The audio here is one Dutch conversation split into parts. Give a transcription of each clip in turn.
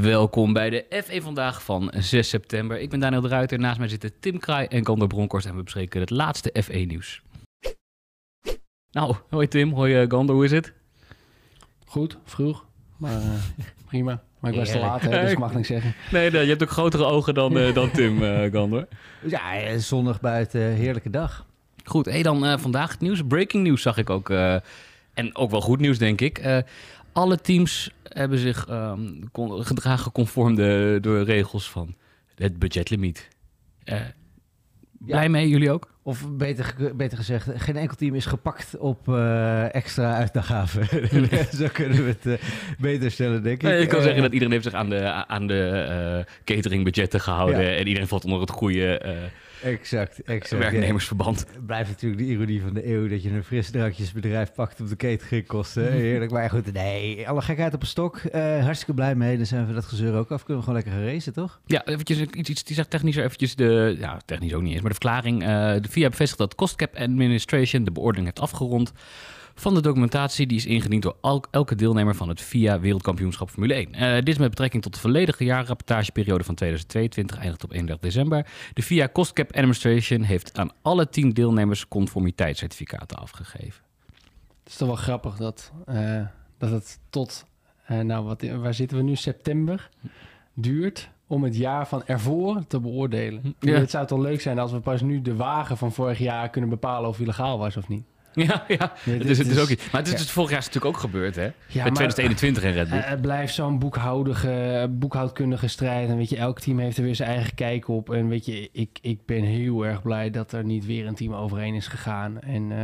Welkom bij de F1 vandaag van 6 september. Ik ben Daniel de Ruiter, naast mij zitten Tim Kraai en Kander Bronkhorst en we bespreken het laatste F1 nieuws. Nou, hoi Tim, hoi Gander, hoe is het? Goed, vroeg, maar uh, prima. Maar ik was te laat, hè, dus ik mag niks zeggen. Nee, nee, je hebt ook grotere ogen dan, uh, dan Tim, uh, Gander. Ja, zonnig buiten, heerlijke dag. Goed, hey, dan vandaag het nieuws. Breaking news zag ik ook. en ook wel goed nieuws, denk ik. Alle teams hebben zich um, gedragen conform de, de regels van het budgetlimiet. blij mee, jullie ook? Of beter, beter gezegd, geen enkel team is gepakt op uh, extra uitgaven. Zo kunnen we het uh, beter stellen, denk ik. Nee, ik kan uh, zeggen dat iedereen heeft zich aan de, aan de cateringbudgetten gehouden. Ja. En iedereen valt onder het goede exact, exact. werknemersverband. Blijft natuurlijk de ironie van de eeuw dat je een frisdrankjesbedrijf pakt op de cateringkosten. Heerlijk, maar goed, nee, alle gekheid op een stok. hartstikke blij mee. Dan zijn we dat gezeur ook af. Kunnen we gewoon lekker gaan racen, toch? Ja, eventjes iets, iets die zegt technisch eventjes de, ja, technisch ook niet eens, maar de verklaring. de VIA bevestigt dat Costcap Administration de beoordeling heeft afgerond van de documentatie die is ingediend door elke deelnemer van het VIA Wereldkampioenschap Formule 1. Uh, dit is met betrekking tot de volledige jaarrapportageperiode van 2022, eindigt op 31 december. De VIA Costcap Administration heeft aan alle tien deelnemers conformiteitscertificaten afgegeven. Het is toch wel grappig dat, uh, dat het tot, uh, nou wat, waar zitten we nu, september duurt om het jaar van ervoor te beoordelen. Ja. Het zou toch leuk zijn als we pas nu de wagen van vorig jaar kunnen bepalen of hij legaal was of niet. Ja, ja. Nee, het, is, het is ook iets. Maar het is, ja. vorig jaar is natuurlijk ook gebeurd, hè? Ja, Bij 2021 in Red Bull. Het blijft zo'n boekhoudige, boekhoudkundige strijd. En weet je, elk team heeft er weer zijn eigen kijk op. En weet je, ik, ik ben heel erg blij dat er niet weer een team overheen is gegaan. En uh,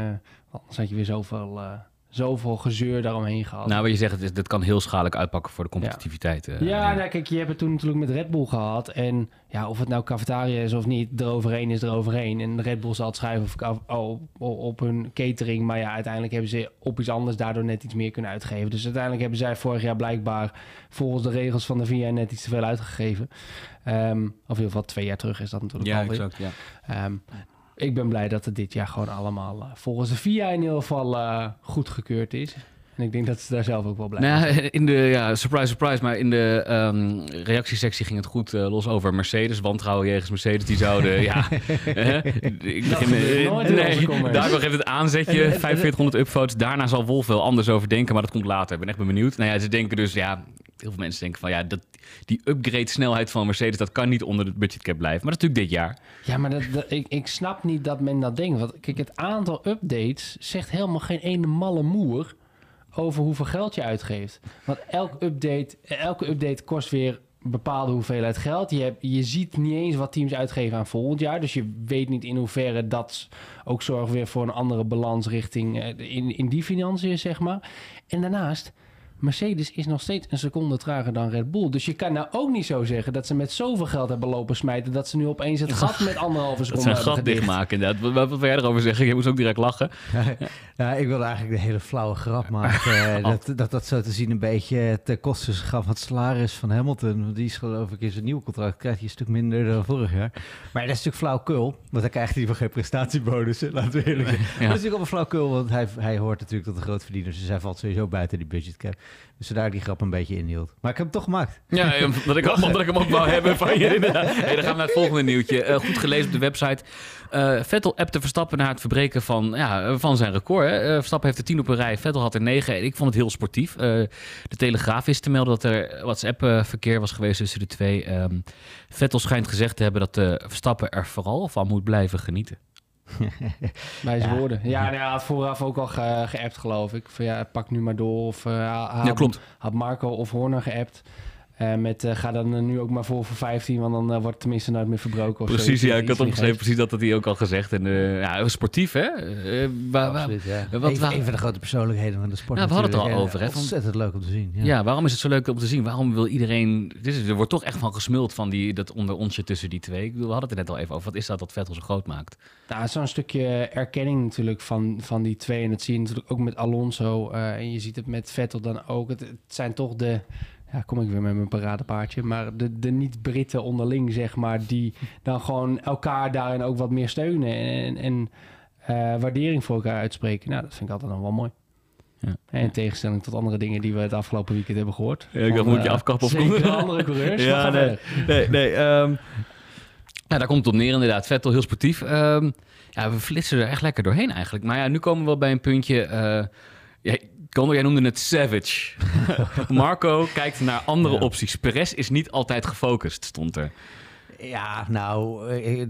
anders had je weer zoveel... Uh, zoveel gezeur daaromheen gehad. Nou, wat je zegt, dit kan heel schadelijk uitpakken voor de competitiviteit. Ja, uh, ja, nou, kijk, je hebt het toen natuurlijk met Red Bull gehad. En ja, of het nou cafetaria is of niet, eroverheen is eroverheen. En Red Bull zal het schrijven op, op, op hun catering. Maar ja, uiteindelijk hebben ze op iets anders daardoor net iets meer kunnen uitgeven. Dus uiteindelijk hebben zij vorig jaar blijkbaar volgens de regels van de VIA net iets te veel uitgegeven. Um, of in ieder geval twee jaar terug is dat natuurlijk ja, exact, ja. Um, ik ben blij dat het dit jaar gewoon allemaal uh, volgens de VIA in ieder geval uh, goedgekeurd is. En ik denk dat ze daar zelf ook wel blij nou, zijn. In de, ja, surprise, surprise, maar in de um, reactiesectie ging het goed uh, los over Mercedes. Wantrouwen jegens Mercedes, die zouden, ja... ik begin, nee, daardoor geeft het aanzetje, 4500 upvotes. Daarna zal Wolf wel anders over denken, maar dat komt later. Ik ben echt benieuwd. Nou ja, ze denken dus, ja, heel veel mensen denken van ja, dat, die upgrade snelheid van Mercedes, dat kan niet onder het budgetcap blijven. Maar dat is natuurlijk dit jaar. Ja, maar dat, dat, ik, ik snap niet dat men dat denkt. Want kijk, het aantal updates zegt helemaal geen ene malle moer over hoeveel geld je uitgeeft. Want elk update, elke update kost weer een bepaalde hoeveelheid geld. Je, hebt, je ziet niet eens wat teams uitgeven aan volgend jaar. Dus je weet niet in hoeverre dat ook zorgt weer voor een andere balans richting eh, in, in die financiën, zeg maar. En daarnaast Mercedes is nog steeds een seconde trager dan Red Bull. Dus je kan nou ook niet zo zeggen dat ze met zoveel geld hebben lopen smijten... dat ze nu opeens het gat met anderhalve seconde dat ze een gat dichtmaken, inderdaad. Wat, wat wil jij erover zeggen? Je moest ook direct lachen. Ja, ik wilde eigenlijk de hele flauwe grap maken. Oh. dat, dat dat zo te zien een beetje ten koste gaf van het salaris van Hamilton. Die is geloof ik in zijn nieuwe contract krijgt hij een stuk minder dan vorig jaar. Maar dat is natuurlijk flauwkul. Want hij krijgt in ieder geval geen prestatiebonus. Laten we eerlijk zijn. Ja. Dat is natuurlijk wel flauwkul, want hij, hij hoort natuurlijk tot de grootverdieners. Dus hij valt sowieso buiten die budgetcap. Dus daar die grap een beetje inhield. Maar ik heb hem toch gemaakt. Ja, omdat ik, omdat ik hem ook wou hebben van je. Hey, dan gaan we naar het volgende nieuwtje. Uh, goed gelezen op de website. Uh, Vettel appte Verstappen na het verbreken van, ja, van zijn record. Hè. Uh, Verstappen heeft er tien op een rij, Vettel had er negen. Ik vond het heel sportief. De Telegraaf is te melden dat er WhatsApp-verkeer was geweest tussen de twee. Um, Vettel schijnt gezegd te hebben dat de Verstappen er vooral van moet blijven genieten. Bij zijn ja. woorden. Ja, nou, hij had vooraf ook al ge geappt, geloof ik. Van ja, pak nu maar door. Of uh, had, ja, klopt. had Marco of Horner geappt. Uh, met uh, ga dan nu ook maar voor voor 15, want dan uh, wordt het tenminste nooit meer verbroken. Of precies, ja, ik had opgeschreven, precies dat had hij ook al gezegd. En ja, sportief, hè? Waar, Absoluut, ja. Wat, een, van de grote persoonlijkheden van de sport. Nou, we hadden het al over, hè? Ontzettend leuk om te zien. Ja. ja. waarom is het zo leuk om te zien? Waarom wil iedereen... Dit is, er wordt toch echt van gesmuld van die, dat onder onsje tussen die twee. Ik bedoel, we hadden het er net al even over. Wat is dat dat Vettel zo groot maakt? Nou, zo'n stukje erkenning natuurlijk van, van die twee. En dat zie je natuurlijk ook met Alonso. en je ziet het met Vettel dan ook. Het, het zijn toch de ja, kom ik weer met mijn paradepaardje. Maar de, de niet-Britten onderling, zeg maar, die dan gewoon elkaar daarin ook wat meer steunen en, en uh, waardering voor elkaar uitspreken. Nou, dat vind ik altijd nog wel mooi. Ja. In tegenstelling tot andere dingen die we het afgelopen weekend hebben gehoord. Ja, ik dacht, Van, moet je eh, afkappen of zeker andere coureurs. Ja, nee. Nee, nee. ehm, ja, daar komt het op neer inderdaad. Vettel heel sportief. Ehm, ja, we flitsen er echt lekker doorheen eigenlijk. Maar ja, nu komen we wel bij een puntje. eh ja, Kondo, jij noemde het savage. Marco kijkt naar andere Ja. opties. Perez is niet altijd gefocust, stond er. Ja, nou, eh, eh,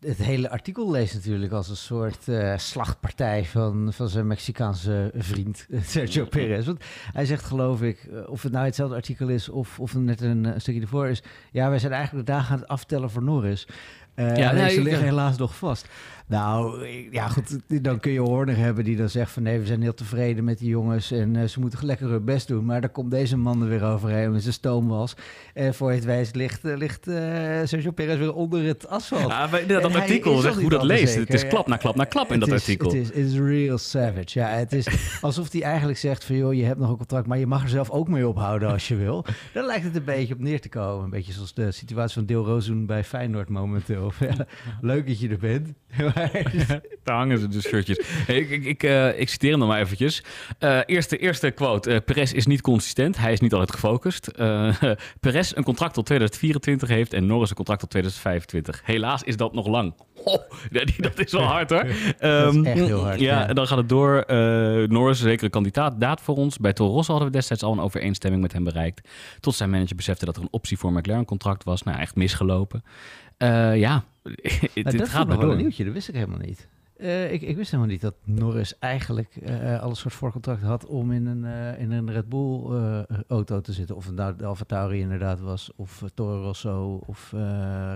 het hele artikel leest natuurlijk als een soort eh, slachtpartij van, van zijn Mexicaanse vriend Sergio Perez. Want hij zegt, geloof ik, of het nou hetzelfde artikel is of, of het net een, stukje ervoor is. Ja, wij zijn eigenlijk de dagen aan het aftellen voor Norris. Ja, nee, ze liggen helaas nog vast. Nou, ja goed, dan kun je Horner hebben die dan zegt van nee, we zijn heel tevreden met die jongens en eh, ze moeten lekker hun best doen. Maar dan komt deze man er weer overheen met zijn stoomwas. En voor het wijst ligt, eh, ligt eh, Sergio Perez weer onder het asfalt. Ja, maar dat artikel al hoe dat leest. zeker. Het is klap na klap na klap in dat is- artikel. Het is, real savage. Ja, het is alsof hij eigenlijk zegt van joh, je hebt nog een contract, maar je mag er zelf ook mee ophouden als je wil. Daar lijkt het een beetje op neer te komen. Een beetje zoals de situatie van Deel Rozoen bij Feyenoord momenteel. Ja, leuk dat je er bent. Daar hangen ze de shirtjes. Hey, ik, ik, ik, eh, ik citeer hem nog maar eventjes. Eh, eerste, eerste quote. Eh, Perez is niet consistent. Hij is niet altijd gefocust. Perez een contract tot 2024 heeft en Norris een contract tot 2025. Helaas is dat nog lang. Oh, die- dat is wel hard hoor. Dat is Ehm, echt heel hard, Ja, dan gaat het door. Norris is zeker een kandidaat daad voor ons. Bij Toro Rosso hadden we destijds al een overeenstemming met hem bereikt. Tot zijn manager besefte dat er een optie voor McLaren contract was. Nou, echt misgelopen. Eh, ja, Nou, dit dat gaat wel een nieuwtje, dat wist ik helemaal niet. Eh, ik, ik wist helemaal niet dat Norris eigenlijk al een soort voorcontract had om in een, in een Red Bull auto te zitten. Of het nou de Alfa Tauri inderdaad was, of uh, Toro Rosso, of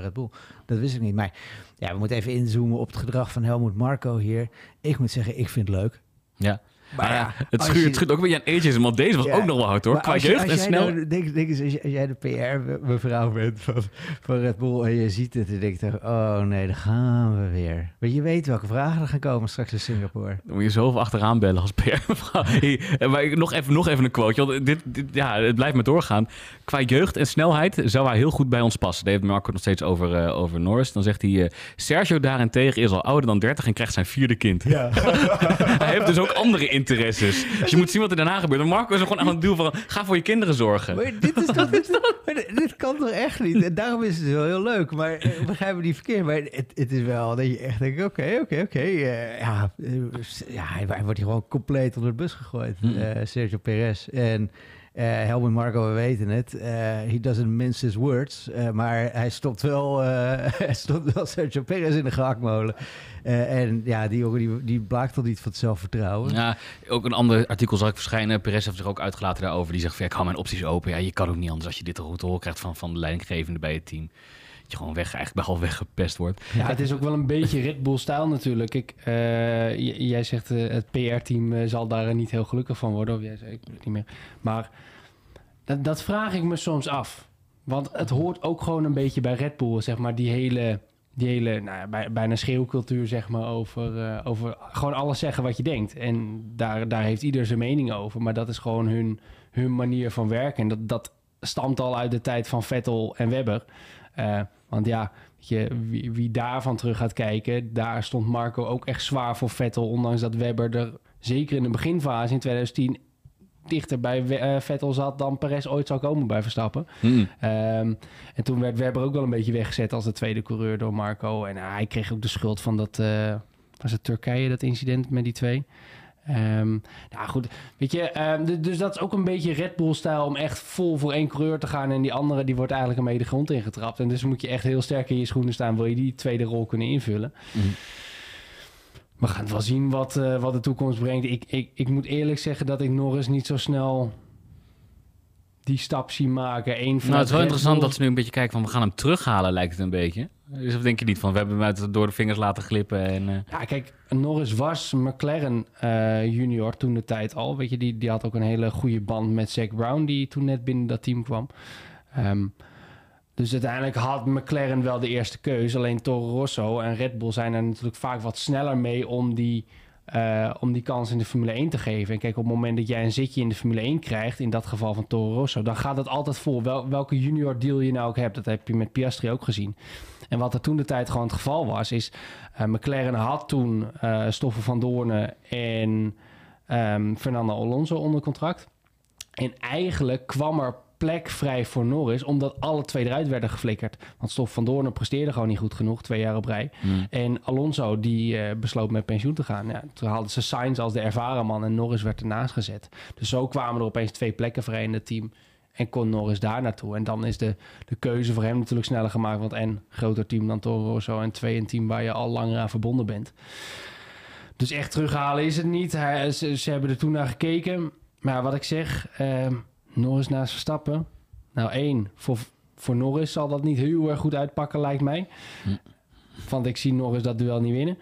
Red Bull. Dat wist ik niet. Maar ja, we moeten even inzoomen op het gedrag van Helmut Marco hier. Ik moet zeggen, ik vind het leuk. Ja. Maar ja, ja, het schuurt, je- het schuurt ook weer aan ages, want deze was Ja, ook nog wel hard hoor. Qua als je- jeugd als en jij snel. nou- denk, denk eens, als, jij- als jij de PR-mevrouw bent van, van Red Bull en je ziet het en denkt, er, oh nee, daar gaan we weer. Maar je weet welke vragen er gaan komen straks in Singapore. Dan moet je zoveel achteraan bellen als PR. maar nog even, nog even een quote. Want dit, dit- ja, het blijft maar doorgaan. Qua jeugd en snelheid zou hij heel goed bij ons passen. Daar heeft Marco nog steeds over, eh, over Norris. Dan zegt hij... eh, Sergio daarentegen is al ouder dan 30 en krijgt zijn vierde kind. hij heeft dus ook andere interesses. Dus je moet zien wat er daarna gebeurt. En Marco is er gewoon aan het doen van... Ga voor je kinderen zorgen. Maar dit, is toch, dit, kan toch echt niet? En daarom is het wel heel leuk. Maar eh, begrijp me niet verkeerd. Maar het, het is wel dat je echt denkt, oké, oké, oké. eh, ja, eh, ja, hij, hij wordt hier gewoon compleet onder de bus gegooid. Hmm. eh, Sergio Perez. En Helmut Marco, we weten het. eh he doesn't mince his words. eh, maar hij stopt wel, stopt wel Sergio Perez in de gehaktmolen. Eh, en ja, die jongen die, die blaakt toch niet van het zelfvertrouwen. Ja, ook een ander artikel zag ik verschijnen. Perez heeft zich ook uitgelaten daarover. Die zegt ik hou mijn opties open. Ja, je kan ook niet anders als je dit te horen krijgt van, van de leidinggevende bij het team. Je gewoon weg, eigenlijk wel weggepest wordt. Het is ook wel een beetje Red Bull-stijl natuurlijk. Ik, eh, jij zegt eh, het PR-team eh, zal daar niet heel gelukkig van worden. Of jij zei, ik niet meer. Maar dat, dat vraag ik me soms af. Want het hoort ook gewoon een beetje bij Red Bull, zeg maar, die hele, die hele nou bijna schreeuwcultuur, zeg maar, over, over gewoon alles zeggen wat je denkt. En daar, daar heeft ieder zijn mening over. Maar dat is gewoon hun, hun manier van werken. En dat, dat stamt al uit de tijd van Vettel en Webber. Want ja, je, wie, wie daarvan terug gaat kijken, daar stond Marco ook echt zwaar voor Vettel. Ondanks dat Webber er zeker in de beginfase in 2010 dichter bij eh, Vettel zat dan Perez ooit zou komen bij Verstappen. Hmm. Ehm, en toen werd Webber ook wel een beetje weggezet als de tweede coureur door Marco. En hij kreeg ook de schuld van dat, eh, was het Turkije, dat incident met die twee. Ehm, nou goed, weet je, ehm, dus dat is ook een beetje Red Bull-stijl om echt vol voor één coureur te gaan. En die andere, die wordt eigenlijk een de grond ingetrapt. En dus moet je echt heel sterk in je schoenen staan, wil je die tweede rol kunnen invullen. Mhm. We gaan wel zien wat, eh, wat de toekomst brengt. Ik, ik, ik moet eerlijk zeggen dat ik Norris niet zo snel die stap zie maken. Eén Nou, het is wel interessant dat ze nu een beetje kijken van... we gaan hem terughalen, lijkt het een beetje. Dus of denk je niet van, we hebben hem door de vingers laten glippen en... eh, Ja, kijk, Norris was McLaren eh, junior toen de tijd al. Weet je, die, die had ook een hele goede band met Zack Brown, die toen net binnen dat team kwam. Ehm, dus uiteindelijk had McLaren wel de eerste keuze. Alleen Toro Rosso en Red Bull zijn er natuurlijk vaak wat sneller mee om die, eh, om die kans in de Formule 1 te geven. En kijk, op het moment dat jij een zitje in de Formule 1 krijgt, in dat geval van Toro Rosso, dan gaat het altijd vol. Wel, welke junior deal je nou ook hebt, dat heb je met Piastri ook gezien. En wat er toen de tijd gewoon het geval was, is eh, McLaren had toen eh Stoffen van Doornen en ehm, Fernando Alonso onder contract. En eigenlijk kwam er plek vrij voor Norris, omdat alle twee eruit werden geflikkerd. Want Stoff van Doorn presteerde gewoon niet goed genoeg, twee jaar op rij. Hmm. En Alonso die eh, besloot met pensioen te gaan. Ja, toen haalden ze Sainz als de ervaren man en Norris werd ernaast gezet. Dus zo kwamen er opeens twee plekken vrij in het team. En kon Norris daar naartoe. En dan is de, de keuze voor hem natuurlijk sneller gemaakt. Want en groter team dan Toro Rosso. En twee een team waar je al langer aan verbonden bent. Dus echt terughalen is het niet. Hij, ze, ze hebben er toen naar gekeken. Maar wat ik zeg, ehm, Norris naast Verstappen. Nou één, voor, voor Norris zal dat niet heel erg goed uitpakken lijkt mij. Hm. Want ik zie Norris dat duel niet winnen.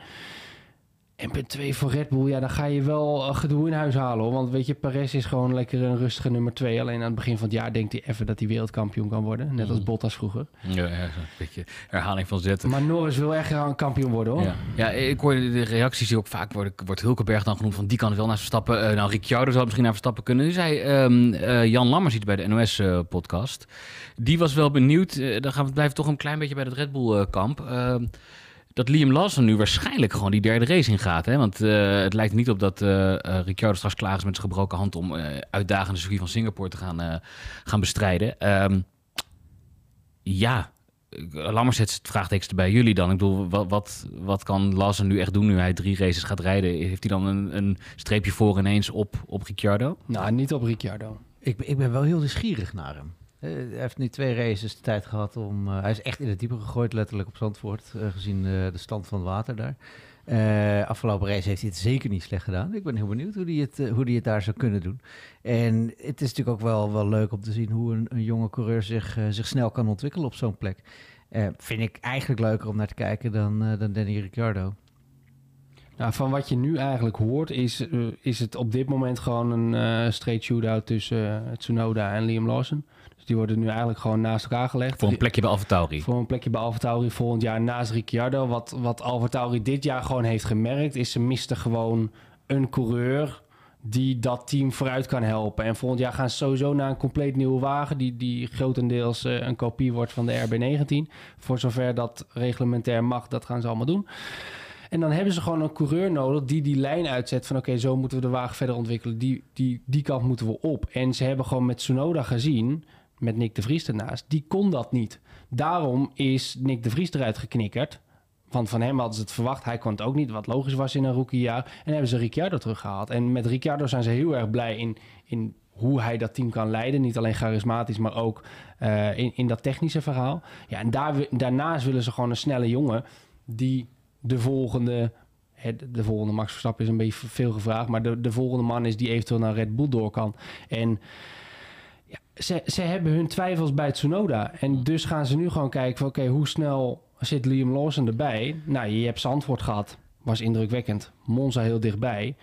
En punt 2 voor Red Bull, ja, dan ga je wel eh, gedoe in huis halen. Hoor. Want weet je, Perez is gewoon lekker een rustige nummer 2. Alleen aan het begin van het jaar denkt hij even dat hij wereldkampioen kan worden. Net als Mhm. Bottas vroeger. Ja, een beetje herhaling van zetten. Maar Norris wil echt een kampioen worden hoor. Ja. ja, ik hoor de reacties die ook vaak worden, wordt Hulkenberg dan genoemd van die kan wel naar Verstappen. Eh, nou, Ricciardo zou misschien naar Verstappen kunnen. Nu zei ehm, eh, Jan Lammers iets bij de NOS-podcast. die was wel benieuwd, dan gaan we blijven toch een klein beetje bij het Red Bull-kamp. Dat Liam Lawson nu waarschijnlijk gewoon die derde race ingaat. Hè? Want eh, het lijkt niet op dat eh, eh, Ricciardo straks klaar is met zijn gebroken hand om eh uitdagende circuit van Singapore te gaan, eh, gaan bestrijden. Ehm, ja, Lammers zet het vraagtekens bij jullie dan. Ik bedoel, wat, wat, wat kan Lawson nu echt doen nu hij drie races gaat rijden? Heeft hij dan een, een streepje voor ineens op, op Ricciardo? Nou, niet op Ricciardo. Ik, ben- ik ben wel heel nieuwsgierig naar hem. Eh, hij heeft nu twee races de tijd gehad om... eh, hij is echt in het diepe gegooid, letterlijk op Zandvoort, eh, gezien de stand van het water daar. Afgelopen race heeft hij het zeker niet slecht gedaan. Ik ben heel benieuwd hoe hij het, hoe hij het daar zou kunnen doen. En het is natuurlijk ook wel, wel leuk om te zien hoe een, een jonge coureur zich, zich snel kan ontwikkelen op zo'n plek. Vind ik eigenlijk leuker om naar te kijken dan, dan Danny Ricciardo. Nou, van wat je nu eigenlijk hoort, is, eh, is het op dit moment gewoon een eh straight shootout tussen eh, Tsunoda en Liam Lawson. Dus die worden nu eigenlijk gewoon naast elkaar gelegd. Voor een plekje bij AlphaTauri. Voor een plekje bij AlphaTauri volgend jaar naast Ricciardo. Wat, wat AlphaTauri dit jaar gewoon heeft gemerkt, is ze misten gewoon een coureur die dat team vooruit kan helpen. En volgend jaar gaan ze sowieso naar een compleet nieuwe wagen... die, die grotendeels een kopie wordt van de RB19. Voor zover dat reglementair mag, dat gaan ze allemaal doen. En dan hebben ze gewoon een coureur nodig die die lijn uitzet van... oké, zo moeten we de wagen verder ontwikkelen. Die, die, die kant moeten we op. En ze hebben gewoon met Tsunoda gezien, met Nick de Vries ernaast... die kon dat niet. Daarom is Nick de Vries eruit geknikkerd. Want van hem hadden ze het verwacht. Hij kon het ook niet, wat logisch was in een rookiejaar. En hebben ze Ricciardo teruggehaald. En met Ricciardo zijn ze heel erg blij in, in hoe hij dat team kan leiden. Niet alleen charismatisch, maar ook eh, in, in dat technische verhaal. Ja, en daar, daarnaast willen ze gewoon een snelle jongen... die de volgende... de- De volgende Max Verstappen is een beetje veel gevraagd... maar de, de volgende man is die eventueel naar Red Bull door kan. En ja, ze, ze hebben hun twijfels bij Tsunoda. En dus gaan ze nu gewoon kijken van... oké, hoe snel zit Liam Lawson erbij? Nou, je hebt Zandvoort gehad. Was indrukwekkend. Monza heel dichtbij.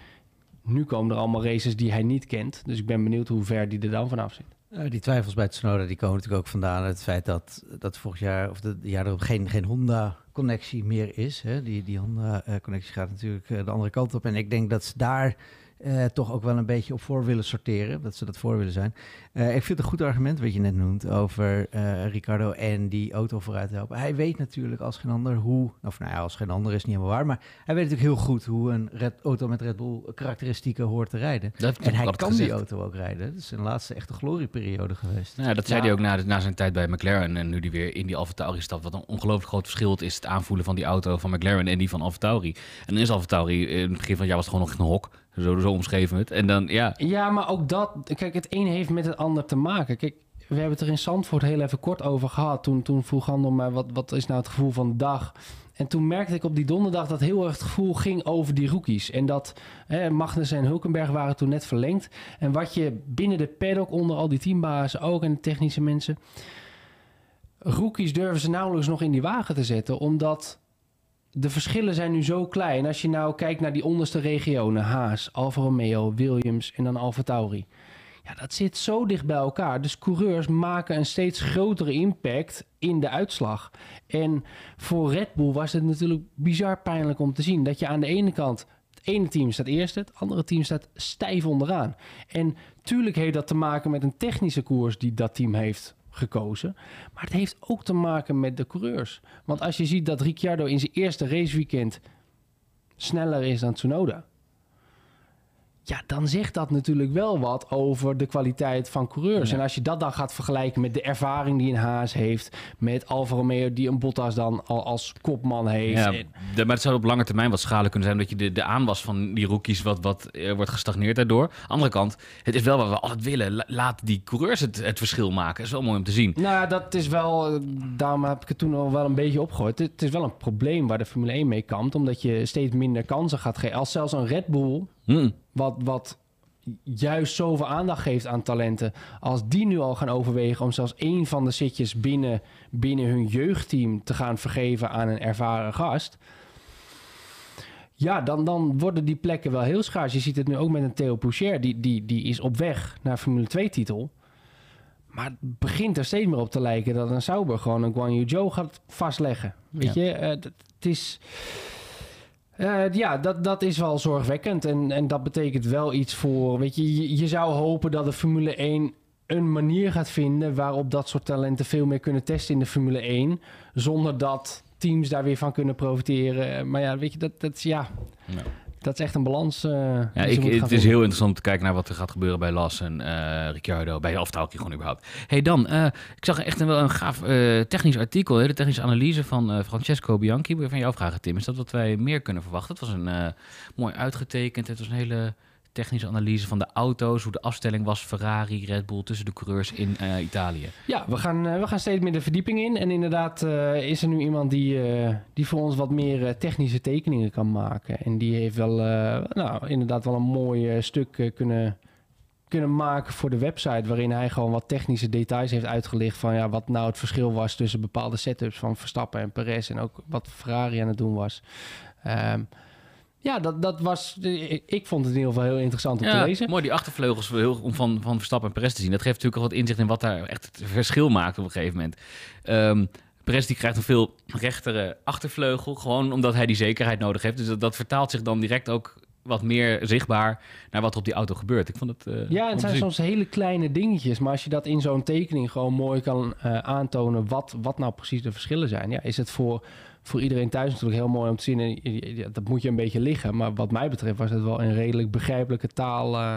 Nu komen er allemaal races die hij niet kent. Dus ik ben benieuwd hoe ver die er dan vanaf zit. Die twijfels bij Tsunoda die komen natuurlijk ook vandaan uit het feit dat, dat vorig jaar of de, de jaar erop geen, geen Honda-connectie meer is. Hè. Die, die Honda-connectie gaat natuurlijk eh, de andere kant op. En ik denk dat ze daar eh, toch ook wel een beetje op voor willen sorteren. Dat ze dat voor willen zijn. Eh, ik vind het een goed argument wat je net noemt over eh, Ricardo en die auto vooruit helpen. Hij weet natuurlijk als geen ander hoe, of nou ja, als geen ander is niet helemaal waar, maar hij weet natuurlijk heel goed hoe een Red, auto met Red Bull karakteristieken hoort te rijden. Dat En hij kan gezegd. die auto ook rijden. Het is zijn laatste echte glorieperiode geweest. Nou, dat zei Ja. hij ook na, na zijn tijd bij McLaren. En nu die weer in die AlphaTauri stapt. Wat een ongelooflijk groot verschil is het aanvoelen van die auto van McLaren en die van AlphaTauri. En dan is AlphaTauri, in het begin van het jaar was het gewoon nog een hok. Zo, zo omschreven het. En dan, ja, Ja, maar ook dat... Kijk, het een heeft met het ander te maken. Kijk, we hebben het er in Zandvoort heel even kort over gehad. Toen, toen vroeg Handel mij, wat, wat is nou het gevoel van de dag? En toen merkte ik op die donderdag dat heel erg het gevoel ging over die rookies. En dat hè, Magnussen en Hulkenberg waren toen net verlengd. En wat je binnen de paddock, onder al die teambazen ook en de technische mensen... Rookies durven ze nauwelijks nog in die wagen te zetten, omdat de verschillen zijn nu zo klein. Als je nou kijkt naar die onderste regionen, Haas, Alfa Romeo, Williams en dan Alfa Tauri. Ja, dat zit zo dicht bij elkaar. Dus coureurs maken een steeds grotere impact in de uitslag. En voor Red Bull was het natuurlijk bizar pijnlijk om te zien dat je aan de ene kant het ene team staat eerst, het andere team staat stijf onderaan. En tuurlijk heeft dat te maken met een technische koers die dat team heeft gekozen. Maar het heeft ook te maken met de coureurs. Want als je ziet dat Ricciardo in zijn eerste raceweekend sneller is dan Tsunoda. Ja, dan zegt dat natuurlijk wel wat over de kwaliteit van coureurs. Ja. En als je dat dan gaat vergelijken met de ervaring die een Haas heeft... met Alfa Romeo die een Bottas dan al als kopman heeft... Ja, maar het zou op lange termijn wat schade kunnen zijn... dat je de, de aanwas van die rookies wat, wat eh, wordt gestagneerd daardoor. Andere kant, het is wel wat we altijd willen. La- laat die coureurs het, het verschil maken. Dat is wel mooi om te zien. Nou, ja, dat is wel. eh, Daarom heb ik het toen al wel een beetje opgegooid. Het is wel een probleem waar de Formule 1 mee kampt. Omdat je steeds minder kansen gaat geven. Als zelfs een Red Bull, Hm. wat, wat juist zoveel aandacht geeft aan talenten. Als die nu al gaan overwegen om zelfs één van de zitjes binnen, binnen hun jeugdteam te gaan vergeven aan een ervaren gast. Ja, dan, dan worden die plekken wel heel schaars. Je ziet het nu ook met een Theo Poucher. Die, die, die is op weg naar Formule 2-titel. Maar het begint er steeds meer op te lijken dat een Sauber gewoon een Guan Yu Zhou gaat vastleggen. Weet Ja. je, eh, het is... eh, ja, dat, dat is wel zorgwekkend. En, en dat betekent wel iets voor... Weet je, je, zou hopen dat de Formule 1 een manier gaat vinden... waarop dat soort talenten veel meer kunnen testen in de Formule 1... zonder dat teams daar weer van kunnen profiteren. Maar ja, weet je, dat, dat, is, Ja. Dat is echt een balans. eh, Ja, ik, het is vinden. heel interessant om te kijken naar wat er gaat gebeuren bij Las en eh Ricciardo, bij Aftalkie gewoon überhaupt. hey dan, eh, ik zag echt een, wel een gaaf technisch artikel, hè, de technische analyse van Francesco Bianchi. Moet ik van jou vragen, Tim, is dat wat wij meer kunnen verwachten? Het was een mooi uitgetekend, het was een hele technische analyse van de auto's, hoe de afstelling was Ferrari, Red Bull tussen de coureurs in eh, Italië. Ja, we gaan, eh, we gaan steeds meer de verdieping in. En inderdaad eh, is er nu iemand die, die voor ons wat meer technische tekeningen kan maken. En die heeft wel, nou, inderdaad wel een mooi stuk kunnen, kunnen maken voor de website. Waarin hij gewoon wat technische details heeft uitgelicht van ja, wat nou het verschil was tussen bepaalde setups van Verstappen en Perez. En ook wat Ferrari aan het doen was. Ehm, ja, dat, dat was. Ik, vond het in ieder geval heel interessant om te lezen. mooi die achtervleugels om van, van Verstappen en Perez te zien. Dat geeft natuurlijk al wat inzicht in wat daar echt het verschil maakt op een gegeven moment. Ehm Perez die krijgt een veel rechtere achtervleugel, gewoon omdat hij die zekerheid nodig heeft. Dus dat, dat vertaalt zich dan direct ook wat meer zichtbaar naar wat er op die auto gebeurt. Ik vond het. eh, Ja, het zijn soms hele kleine dingetjes. Maar als je dat in zo'n tekening gewoon mooi kan eh, aantonen... Wat, wat nou precies de verschillen zijn... Ja, is het voor, voor iedereen thuis natuurlijk heel mooi om te zien. En dat moet je een beetje liggen. Maar wat mij betreft was het wel in redelijk begrijpelijke taal... eh,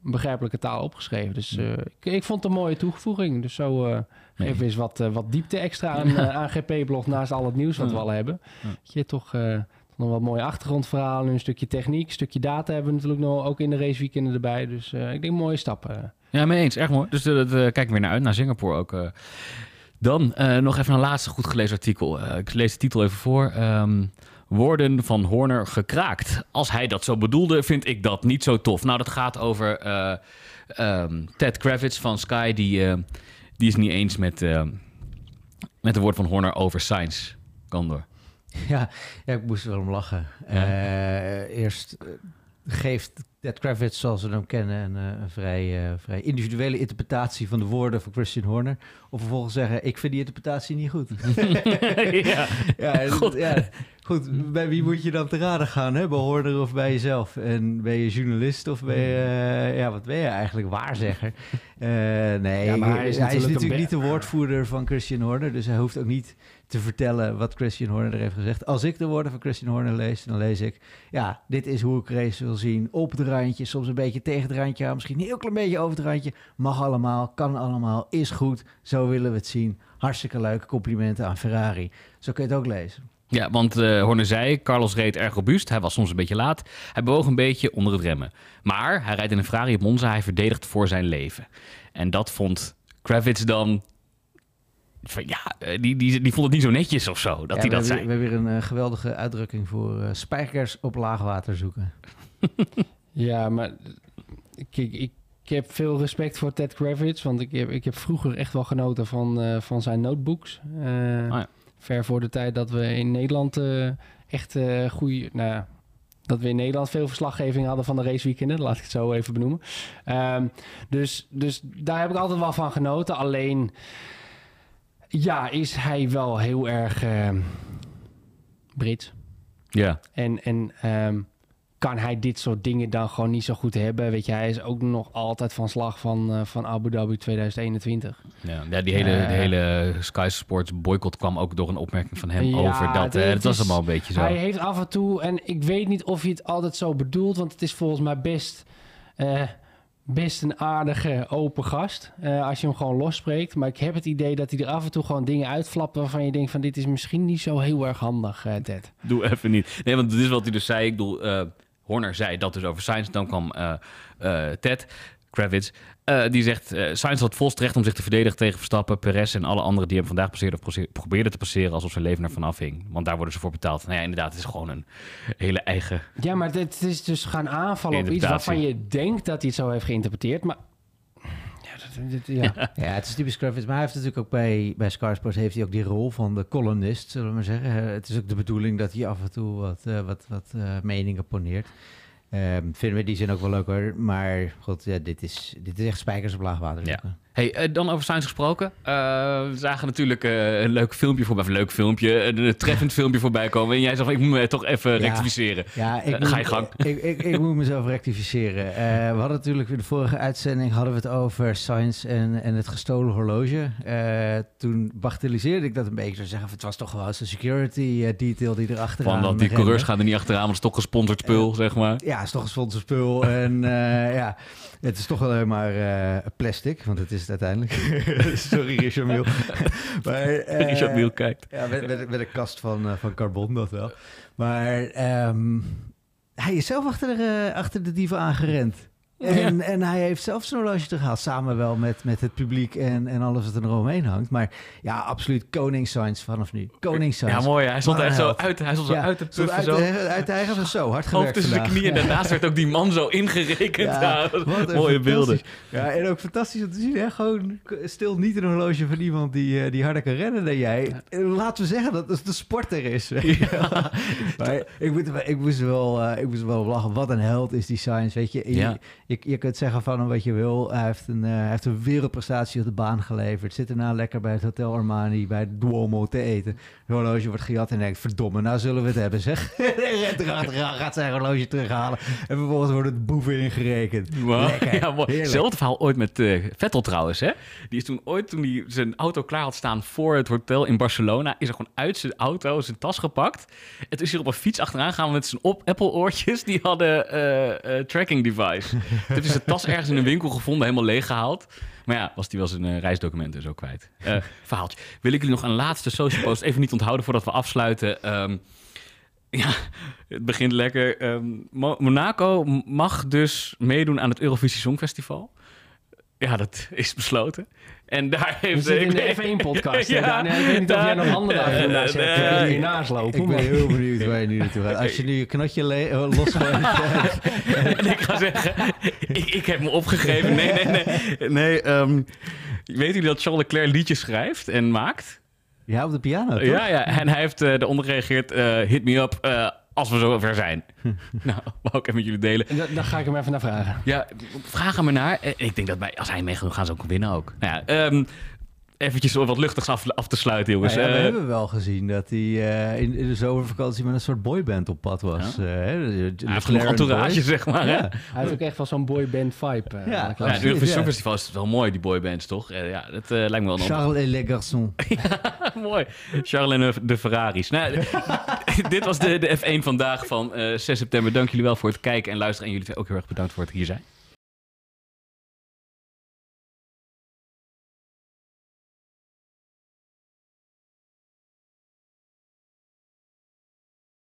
begrijpelijke taal opgeschreven. Dus eh, ik, ik vond het een mooie toevoeging. Dus zo eh Nee. we eens wat, wat diepte extra aan, aan GP-blog... naast al het nieuws wat we al hebben. Dat je toch... nog wat mooie achtergrondverhalen, een stukje techniek, een stukje data hebben we natuurlijk nog ook in de raceweekenden erbij. Dus ik denk mooie stappen. Ja, mee eens. Erg mooi. Dus uh, dat uh, kijk ik weer naar uit, naar Singapore ook. Dan uh, nog even een laatste goed gelezen artikel. Uh, ik lees de titel even voor. Um, woorden van Horner gekraakt. Als hij dat zo bedoelde, vind ik dat niet zo tof. Nou, dat gaat over uh, um, Ted Kravitz van Sky. Die, die is niet eens met, met de woord van Horner over science. Kan door. Ja, ja, ik moest er wel om lachen. Ja. Eerst geeft Ted Kravitz, zoals we hem kennen, een, uh, een vrij, vrij, individuele interpretatie van de woorden van Christian Horner. Of vervolgens zeggen, ik vind die interpretatie niet goed. ja. ja, ja, goed. Bij wie moet je dan te raden gaan? Hè? Bij Horner of bij jezelf? En ben je journalist of ben je, ja, wat ben je eigenlijk, waarzegger? nee, ja, maar hij is, hij is natuurlijk niet de woordvoerder van Christian Horner, dus hij hoeft ook niet te vertellen wat Christian Horner er heeft gezegd. Als ik de woorden van Christian Horner lees, dan lees ik... ja, dit is hoe ik race wil zien. Op het randje, soms een beetje tegen het randje aan. Misschien een heel klein beetje over het randje. Mag allemaal, kan allemaal, is goed. Zo willen we het zien. Hartstikke leuk. Complimenten aan Ferrari. Zo kun je het ook lezen. Ja, want uh, Horner zei, Carlos reed erg robuust. Hij was soms een beetje laat. Hij bewoog een beetje onder het remmen. Maar hij rijdt in een Ferrari op Monza. Hij verdedigt voor zijn leven. En dat vond Kravitz dan van, ja, eh, die, die, die vond het niet zo netjes of zo, dat ja, hij dat we zei. Hebben, we hebben weer een uh, geweldige uitdrukking voor uh, spijkers op laagwater zoeken. ja, maar kijk, ik, ik heb veel respect voor Ted Kravitz, want ik heb, ik heb vroeger echt wel genoten van, uh, van zijn notebooks. Uh, oh ja. Ver voor de tijd dat we in Nederland uh, echt uh, goede... Nou, dat we in Nederland veel verslaggeving hadden van de raceweekenden. Laat ik het zo even benoemen. Um, dus, dus daar heb ik altijd wel van genoten. Alleen ja, is hij wel heel erg uh, Brits. Ja. En, en um, kan hij dit soort dingen dan gewoon niet zo goed hebben? Weet je, hij is ook nog altijd van slag van, uh, van Abu Dhabi 2021. Ja, ja die hele, uh, de hele Sky Sports boycott kwam ook door een opmerking van hem ja, over dat. Het, het was allemaal een beetje zo. Hij heeft af en toe, en ik weet niet of hij het altijd zo bedoelt, want het is volgens mij best eh, best een aardige, open gast. eh, als je hem gewoon losspreekt. Maar ik heb het idee dat hij er af en toe gewoon dingen uitflapt... waarvan je denkt van dit is misschien niet zo heel erg handig, eh, Ted. Doe even niet. Nee, want dit is wat hij dus zei. Ik bedoel, eh, Horner zei dat dus over Sainz. Dan kwam eh, eh, Ted Kravitz. eh, die zegt, Sainz had volst recht om zich te verdedigen tegen Verstappen, Perez en alle anderen die hem vandaag passeerden of probeerden te passeren alsof zijn leven ervan afhing. Want daar worden ze voor betaald. Nou ja, inderdaad, het is gewoon een hele eigen... Ja, maar dit is dus gaan aanvallen op iets waarvan je denkt dat hij het zo heeft geïnterpreteerd. Maar dit- ja. Ja, het is typisch Kravitz. Maar hij heeft natuurlijk ook bij, bij Sky Sports heeft hij ook die rol van de columnist, zullen we maar zeggen. Eh, Het is ook de bedoeling dat hij af en toe wat, eh, wat, wat eh, meningen poneert. Ehm, vinden we die zin ook wel leuk hoor. Maar goed, ja, dit, is, dit is echt spijkers op laag water. Ja. Hey, eh, dan over Sainz gesproken. Eh, we zagen natuurlijk eh, een leuk filmpje voorbij, of een leuk filmpje, een, een treffend filmpje voorbij komen. En jij zegt, ik moet me toch even Ja. rectificeren. Ja, ik moet, ga je gang. Ik, ik, ik moet mezelf rectificeren. We hadden natuurlijk in de vorige uitzending hadden we het over Science en, en het gestolen horloge. Toen bagatelliseerde ik dat een beetje. Zou zeggen, het was toch gewoon zo'n security detail die erachter Van dat die coureurs gaan er niet achteraan, want het is toch gesponsord spul, zeg maar. Ja, het is toch een sponsor spul. en ja, het is toch alleen maar plastic, want het is het uiteindelijk. Sorry, Richard Mille. maar, eh, Richard Mille kijkt. Ja, met, met, met een kast van, eh, van carbon, dat wel. Maar ehm, hij is zelf achter de, eh, achter de dieven aangerend. En, en hij heeft zelf zijn horloge teruggehaald. Samen wel met, met het publiek en, en alles wat er omheen hangt. Maar ja, absoluut koningssigns vanaf nu. Koningssigns. Ja, mooi. Hij stond echt zo een uit, hij stond zo Ja, uit te puffen. uit, Zo. de- uit de eigen van zo. Hard Hoofd gewerkt tussen zijn vandaag. knieën. En Ja. daarnaast werd ook die man zo ingerekend. Ja, een mooie beelden. Ja, en ook fantastisch om te zien. Hè? Gewoon stil niet een horloge van iemand die, eh, die harder kan rennen dan jij. En Laten we zeggen dat het de sporter is. maar ik, moet, ik, moest wel, eh, ik moest wel lachen. Wat een held is die Science. Weet je? Je, Ja. je, je kunt zeggen van hem wat je wil. Hij heeft, een, eh, heeft een wereldprestatie op de baan geleverd. Zit daarna lekker bij het Hotel Armani, bij het Duomo te eten. Het horloge wordt gejat en denkt, verdomme, nou zullen we het hebben zeg. Erachteraan, gaat zijn horloge terughalen. En vervolgens wordt het boeven ingerekend. Wow. Lekker, Ja, mooi. Hetzelfde verhaal ooit met eh, Vettel trouwens. Hè? Die is toen ooit, toen hij zijn auto klaar had staan voor het hotel in Barcelona, is er gewoon uit zijn auto zijn tas gepakt. En toen is hij op een fiets achteraan gegaan met zijn op Apple oortjes. Die hadden eh, tracking device. toen heeft hij zijn tas ergens in een winkel gevonden, helemaal leeggehaald. Maar ja, was hij wel zijn eh, reisdocumenten zo kwijt. Eh, verhaaltje. Wil ik jullie nog een laatste social post even niet onthouden voordat we afsluiten. Ehm, ja, het begint lekker. Ehm, Mo- Monaco mag dus meedoen aan het Eurovisie Songfestival. Ja, dat is besloten. En daar heeft... zitten in ik- de F1-podcast. Ja, Daniel. Ik weet niet of jij nog daar- daarnaast hebt. nee. Ik wil hiernaast lopen. Ik ben heel benieuwd waar je nu naartoe gaat. Als je nu je knotje eh, losgooit. en ik ga zeggen, ik, ik heb me opgegeven. Nee, nee, nee. nee ehm, weet jullie dat Charles Leclerc liedjes schrijft en maakt? ja, op de piano, toch? Ja, ja. En hij heeft eh eronder gereageerd, eh, hit me up eh, als we zover zijn. nou, wou ik even met jullie delen. Da- Daar ga ik hem even naar vragen. Ja, vraag hem maar naar. Eh, Ik denk dat wij, als hij meegaat, gaan ze ook winnen ook. Nou ja, ehm, eventjes wat luchtigs af, af te sluiten, jongens. Ja, we Eh, hebben wel gezien dat hij eh, in, in de zomervakantie met een soort boyband op pad was. Ja. Eh, hij heeft genoeg entourage, Boys. zeg maar. hè? Hij heeft ook echt wel zo'n boyband vibe. Ja. het Eurovisie Ja. Songfestival is wel mooi, die boybands, toch? Eh, ja, dat eh, lijkt me wel een Charles et les garçons. mooi. Charles en de- Ferraris. Nou, dit was de, de F1 vandaag van eh, 6 september. Dank jullie wel voor het kijken en luisteren. En jullie ook heel erg bedankt voor het hier zijn.